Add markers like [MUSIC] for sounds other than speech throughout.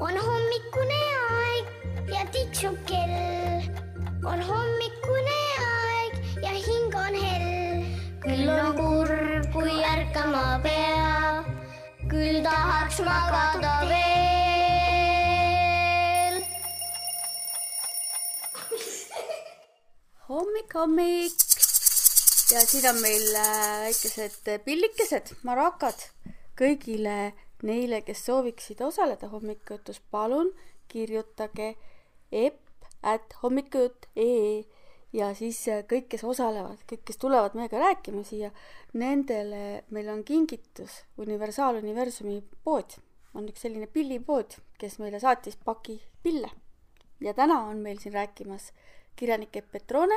on hommikune aeg ja tiksub kell. on hommikune aeg ja hing on hell. küll on kurb, kui ärkama pea, küll tahaks magada veel. hommik, hommik ja siin on meil äh, väikesed pillikesed, marakad kõigile neile, kes sooviksid osaleda hommikujutus, palun kirjutage epp at hommikujutt.ee ja siis äh, kõik, kes osalevad, kõik, kes tulevad meiega rääkima siia, nendele meil on kingitus Universaaluniversumi pood, on üks selline pillipood, kes meile saatis paki pille. ja täna on meil siin rääkimas kirjanik Epp Petrone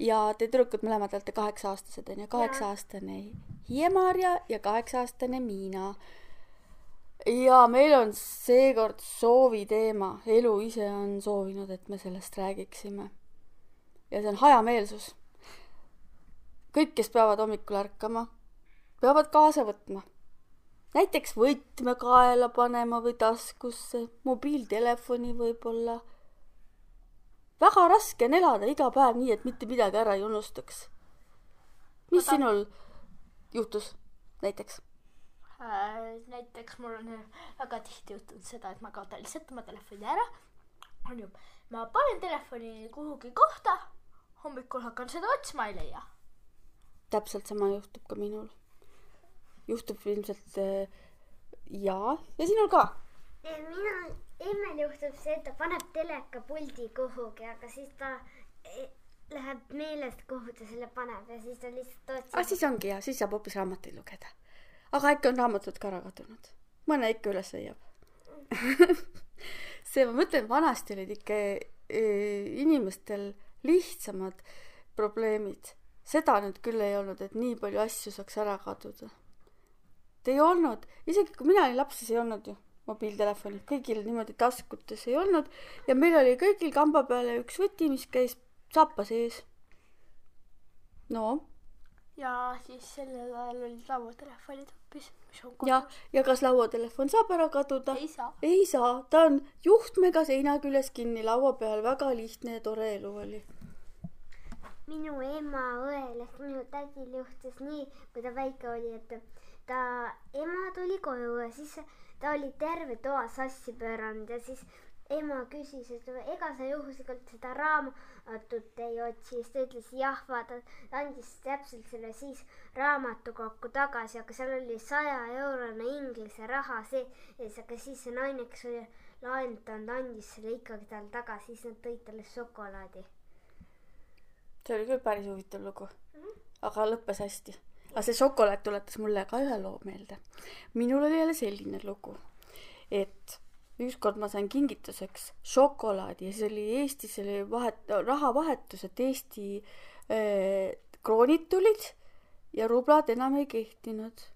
ja te tüdrukud mõlemad olete kaheksa-aastased onju, kaheksa-aastane Hiie-Maarja ja kaheksa-aastane Miina. Ja meil on seekord soovi teema, elu ise on soovinud, et me sellest räägiksime. ja see on hajameelsus. kõik, kes peavad hommikul ärkama, peavad kaasa võtma. näiteks võtme kaela panema või taskusse, mobiiltelefoni võib-olla väga raske on elada iga päev nii, et mitte midagi ära ei unustaks. mis Aga- sinul juhtus näiteks? Äh, näiteks mul on väga tihti juhtunud seda, et ma kaotan lihtsalt oma telefoni ära. onju, ma panen telefoni kuhugi kohta, hommikul hakkan seda otsima, ei leia. täpselt sama juhtub ka minul. juhtub ilmselt äh, jaa ja sinul ka. minul, Emmel juhtub see, et ta paneb telekapuldi kuhugi, aga siis ta eh, läheb meelest, kuhu ta selle paneb ja siis ta lihtsalt otsib ah, siis ongi hea, siis saab hoopis raamatuid lugeda. Aga äkki on raamatud ka ära kadunud? mõne ikka üles leiab [LAUGHS] see, ma mõtlen, vanasti olid ikka eh, inimestel lihtsamad probleemid. seda nüüd küll ei olnud, et nii palju asju saaks ära kaduda. ei olnud, isegi kui mina olin laps, siis ei olnud ju mobiiltelefoni, kõigil niimoodi taskutes ei olnud ja meil oli kõigil kamba peale üks võti, mis käis sapa sees. no ja siis sellel ajal olid lauatelefonid mis on ja, ja kas lauatelefon saab ära kaduda? ei saa. ei saa, ta on juhtmega seina küljes kinni laua peal, väga lihtne ja tore elu oli. minu ema õel ehk minu tädil juhtus nii, kui ta väike oli, et ta, ema tuli koju ja siis ta oli terve toa sassi pööranud ja siis ema küsis, et ega sa juhuslikult seda raamatut ei otsi, siis ta ütles jah, vaata, ta andis täpselt selle siis raamatukokku tagasi, aga seal oli saja eurone inglise raha sees, aga siis see naine, kes oli laenutanud, andis selle ikkagi talle tagasi, siis nad tõid talle šokolaadi see oli küll päris huvitav lugu. aga lõppes hästi. aga see šokolaad tuletas mulle ka ühe loo meelde. minul oli jälle selline lugu, et ükskord ma sain kingituseks šokolaadi ja see oli Eestis oli vahet, rahavahetus, et Eesti äh, kroonid tulid ja rublad enam ei kehtinud.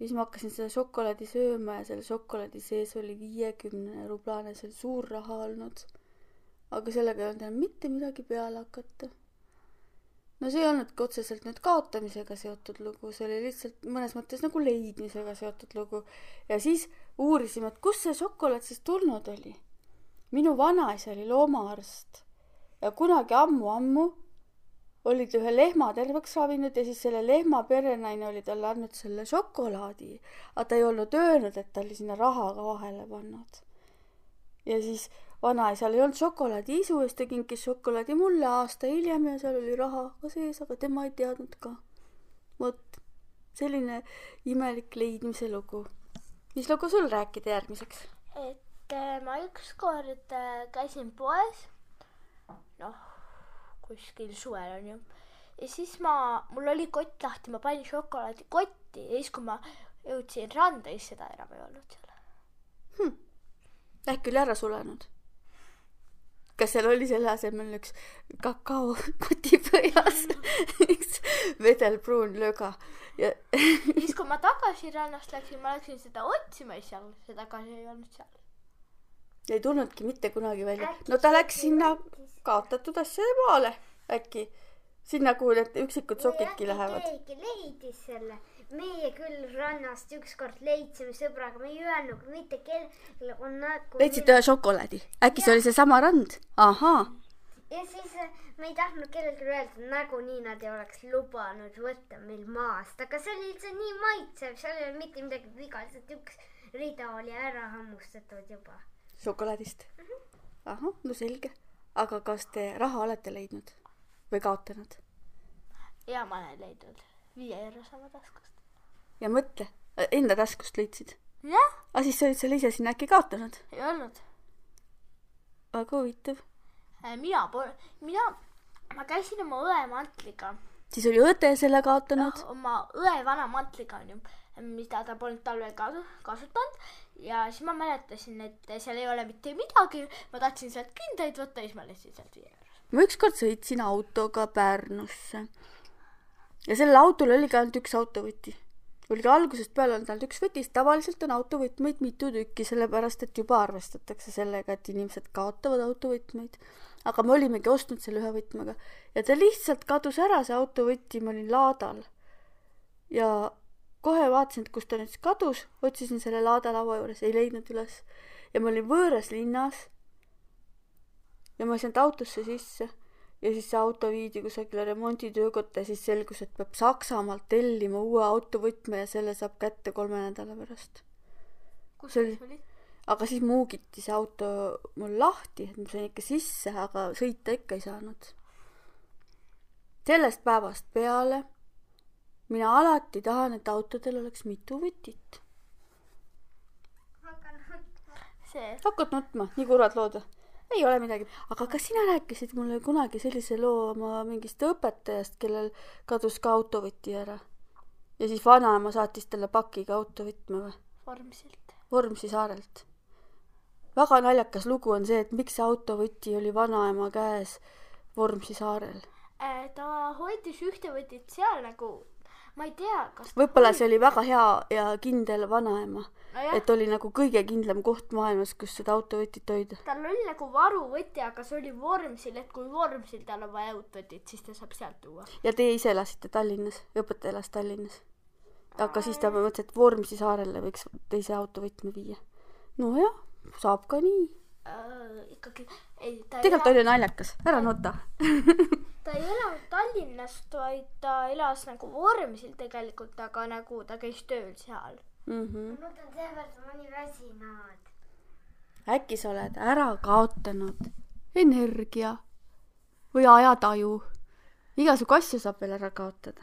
ja siis ma hakkasin seda šokolaadi sööma ja selle šokolaadi sees oli viiekümne rublane, see oli suur raha olnud. aga sellega ei olnud enam mitte midagi peale hakata no see ei olnudki otseselt nüüd kaotamisega seotud lugu, see oli lihtsalt mõnes mõttes nagu leidmisega seotud lugu. ja siis uurisime, et kust see šokolaad siis tulnud oli. minu vanaisa oli loomaarst ja kunagi ammu-ammu oli ta ühe lehma terveks ravinud ja siis selle lehma perenaine oli talle andnud selle šokolaadi, aga ta ei olnud öelnud, et ta oli sinna raha ka vahele pannud. ja siis vanaisal ei olnud šokolaadiisu ja siis ta kinkis šokolaadi mulle aasta hiljem ja seal oli raha ka sees, aga tema ei teadnud ka. vot, selline imelik leidmise lugu. Mis lugu sul rääkida järgmiseks? et äh, ma ükskord äh, käisin poes, noh, kuskil suvel onju, ja siis ma, mul oli kott lahti, ma panin šokolaadi kotti ja siis, kui ma jõudsin randa, siis seda enam ei olnud seal. äkki oli ära sulenud? Kas seal oli selle asemel üks kakao kotipõhjas, üks vedelpruun löga ja siis, kui ma tagasi rannast läksin, ma läksin seda otsima ja seal seda ka ei olnud seal. ei tulnudki mitte kunagi välja. no ta läks sinna kaotatud asjade maale äkki, sinna, kuhu need üksikud sokidki lähevad. keegi leidis selle meie küll rannast ükskord leidsime sõbraga, me ei öelnud mitte kellele, on nagu. leidsite ühe šokolaadi, äkki see oli seesama rand? ahaa, ja siis äh, me ei tahtnud kellelegi öelda, nagunii nad ei oleks lubanud võtta meil maast, aga see oli üldse nii maitsev, seal ei olnud mitte midagi viga, lihtsalt üks rida oli ära hammustatud juba. šokolaadist. ahah, no selge. aga kas te raha olete leidnud või kaotanud? ja ma olen leidnud viie euro sama taskust. Ja mõtle, enda taskust leidsid. jah, aga siis sa olid selle ise sinna äkki kaotanud. ei olnud. väga huvitav. mina pole, mina, ma käisin oma õe mantliga, siis oli õde selle kaotanud. oma õe vana mantliga onju, mida ta polnud talvel ka kasutanud ja siis ma mäletasin, et seal ei ole mitte midagi, ma tahtsin sealt kindaid võtta ja siis ma leidsin sealt viie euro. ma ükskord sõitsin autoga Pärnusse ja sellel autol oligi ainult üks autovõti. Oligi algusest peale olnud ainult üks võti, tavaliselt on autovõtmeid mitu tükki, sellepärast et juba arvestatakse sellega, et inimesed kaotavad autovõtmeid. aga me olimegi ostnud selle ühe võtmega. Ja ta lihtsalt kadus ära, see autovõti, ma olin laadal. ja kohe vaatasin, et kus ta nüüd siis kadus, otsisin selle laadalaua juures, ei leidnud üles. Ja ma olin võõras linnas. Ja ma ei saanud autosse sisse ja siis see auto viidi kusagile remonditöökotta ja siis selgus, et peab Saksamaalt tellima uue autovõtme ja selle saab kätte kolme nädala pärast. kus See oli- aga siis muugiti see auto mul lahti, et ma sain ikka sisse, aga sõita ikka ei saanud. sellest päevast peale mina alati tahan, et autodel oleks mitu võtit. see, hakkad nutma, nii kurvad lood või? Ei ole midagi, aga kas sina rääkisid mulle kunagi sellise loo oma mingist õpetajast, kellel kadus ka autovõti ära? ja siis vanaema saatis talle pakiga autovõtme või? vormsilt. Vormsi saarelt. väga naljakas lugu on see, et miks see autovõti oli vanaema käes Vormsi saarel. Äh, ta hoidis ühte võtit seal nagu, ma ei tea, kas võib-olla see oli väga hea ja kindel vanaema, nojah, et oli nagu kõige kindlam koht maailmas, kus seda autovõtit hoida. tal oli nagu varuvõti, aga see oli Vormsil, et kui Vormsil tal on vaja uut võtit, siis ta saab sealt tuua. ja teie ise elasite Tallinnas, õpetaja elas Tallinnas. aga siis ta mõtles, et Vormsi saarele võiks teise autovõtme viia. nojah, saab ka nii. äh, ikkagi, ei, tegelikult oli naljakas, ära nuta. [LAUGHS] ta ei elanud Tallinnast, vaid ta elas nagu Vormsil tegelikult, aga nagu ta käis tööl seal. Mhm. ma mõtlen seepärast, et ma nii väsinud. äkki sa oled ära kaotanud energia või ajataju. igasugu asju saab veel ära kaotada.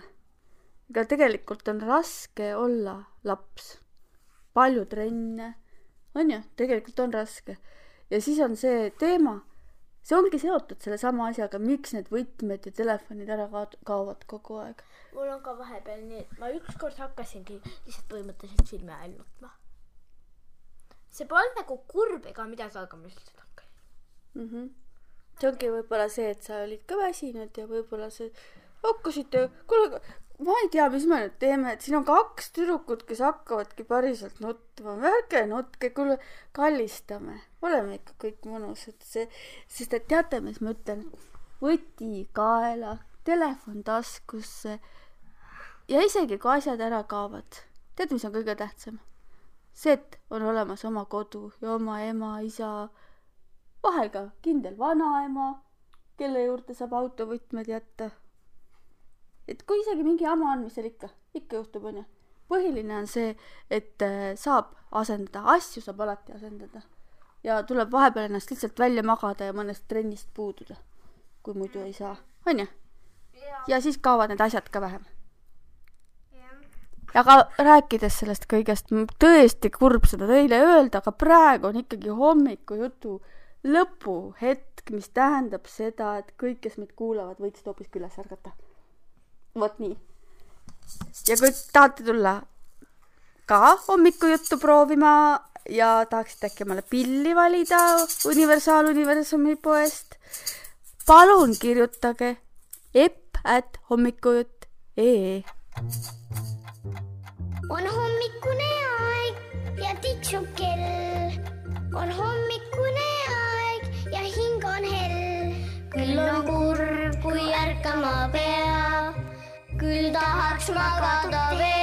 aga tegelikult on raske olla laps. palju trenne, on ju, tegelikult on raske. ja siis on see teema, see ongi seotud sellesama asjaga, miks need võtmed ja telefonid ära kaot- kaovad kogu aeg. mul on ka vahepeal nii, et ma ükskord hakkasingi lihtsalt põhimõtteliselt silme all nutma. see polnud nagu kurb ega midagi, aga ma lihtsalt hakkasin. mm. -hmm. see ongi võib-olla see, et sa olid ka väsinud ja võib-olla see hakkasite, kuule, ma ei tea, mis me nüüd teeme, et siin on kaks tüdrukut, kes hakkavadki päriselt nutma, ärge nutke, kuule, kallistame, oleme ikka kõik mõnusad, see, sest et teate, mis ma ütlen, võti kaela, telefon taskusse ja isegi kui asjad ära kaovad, tead, mis on kõige tähtsam? see, et on olemas oma kodu ja oma ema, isa, vahel ka kindel vanaema, kelle juurde saab autovõtmed jätta. Et kui isegi mingi jama on, mis seal ikka, ikka juhtub, onju. põhiline on see, et äh, saab asendada, asju saab alati asendada. ja tuleb vahepeal ennast lihtsalt välja magada ja mõnest trennist puududa, kui muidu ei saa, onju. ja siis kaovad need asjad ka vähem. aga rääkides sellest kõigest, tõesti kurb seda teile öelda, aga praegu on ikkagi hommikujutu lõpuhetk, mis tähendab seda, et kõik, kes meid kuulavad, võiksid hoopiski üles ärgata. Vot nii. ja kui tahate tulla ka hommikujuttu proovima ja tahaksite äkki omale pilli valida Universaaluniversumi poest, palun kirjutage epp at hommikujutt.ee on hommikune aeg ja tiksub kell. on hommikune դահարցմակատվե